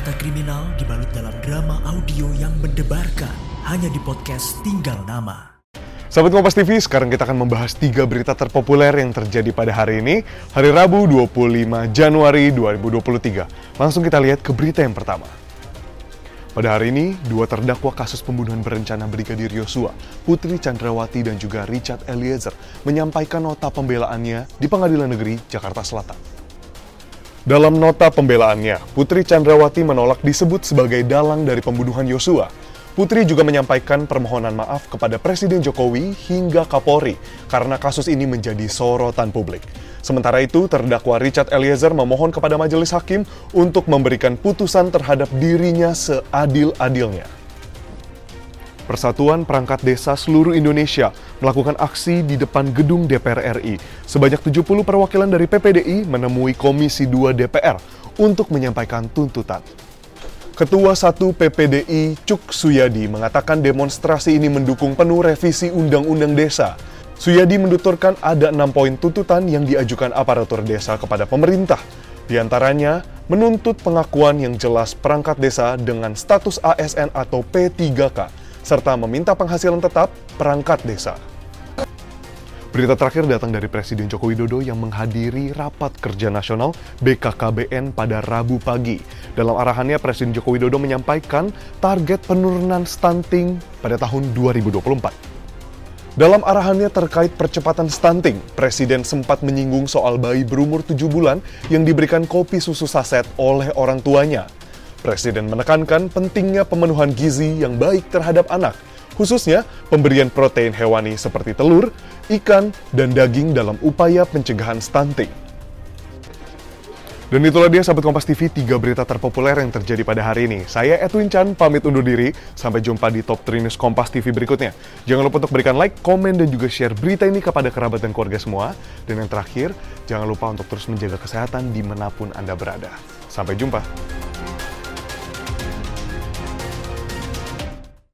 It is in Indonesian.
kriminal dibalut dalam drama audio yang mendebarkan hanya di podcast Tinggal Nama. Sahabat Kompas TV, sekarang kita akan membahas tiga berita terpopuler yang terjadi pada hari ini, hari Rabu 25 Januari 2023. Langsung kita lihat ke berita yang pertama. Pada hari ini, dua terdakwa kasus pembunuhan berencana Brigadir Yosua, Putri Chandrawati dan juga Richard Eliezer, menyampaikan nota pembelaannya di Pengadilan Negeri Jakarta Selatan. Dalam nota pembelaannya, Putri Chandrawati menolak disebut sebagai dalang dari pembunuhan Yosua. Putri juga menyampaikan permohonan maaf kepada Presiden Jokowi hingga Kapolri karena kasus ini menjadi sorotan publik. Sementara itu, terdakwa Richard Eliezer memohon kepada majelis hakim untuk memberikan putusan terhadap dirinya seadil-adilnya. Persatuan Perangkat Desa seluruh Indonesia melakukan aksi di depan gedung DPR RI. Sebanyak 70 perwakilan dari PPDI menemui Komisi 2 DPR untuk menyampaikan tuntutan. Ketua 1 PPDI Cuk Suyadi mengatakan demonstrasi ini mendukung penuh revisi Undang-Undang Desa. Suyadi menuturkan ada enam poin tuntutan yang diajukan aparatur desa kepada pemerintah. Di antaranya, menuntut pengakuan yang jelas perangkat desa dengan status ASN atau P3K serta meminta penghasilan tetap perangkat desa. Berita terakhir datang dari Presiden Joko Widodo yang menghadiri rapat kerja nasional BKKBN pada Rabu pagi. Dalam arahannya, Presiden Joko Widodo menyampaikan target penurunan stunting pada tahun 2024. Dalam arahannya terkait percepatan stunting, Presiden sempat menyinggung soal bayi berumur 7 bulan yang diberikan kopi susu saset oleh orang tuanya. Presiden menekankan pentingnya pemenuhan gizi yang baik terhadap anak, khususnya pemberian protein hewani seperti telur, ikan, dan daging dalam upaya pencegahan stunting. Dan itulah dia sahabat Kompas TV, tiga berita terpopuler yang terjadi pada hari ini. Saya Edwin Chan, pamit undur diri. Sampai jumpa di Top 3 News Kompas TV berikutnya. Jangan lupa untuk berikan like, komen, dan juga share berita ini kepada kerabat dan keluarga semua. Dan yang terakhir, jangan lupa untuk terus menjaga kesehatan di mana pun Anda berada. Sampai jumpa.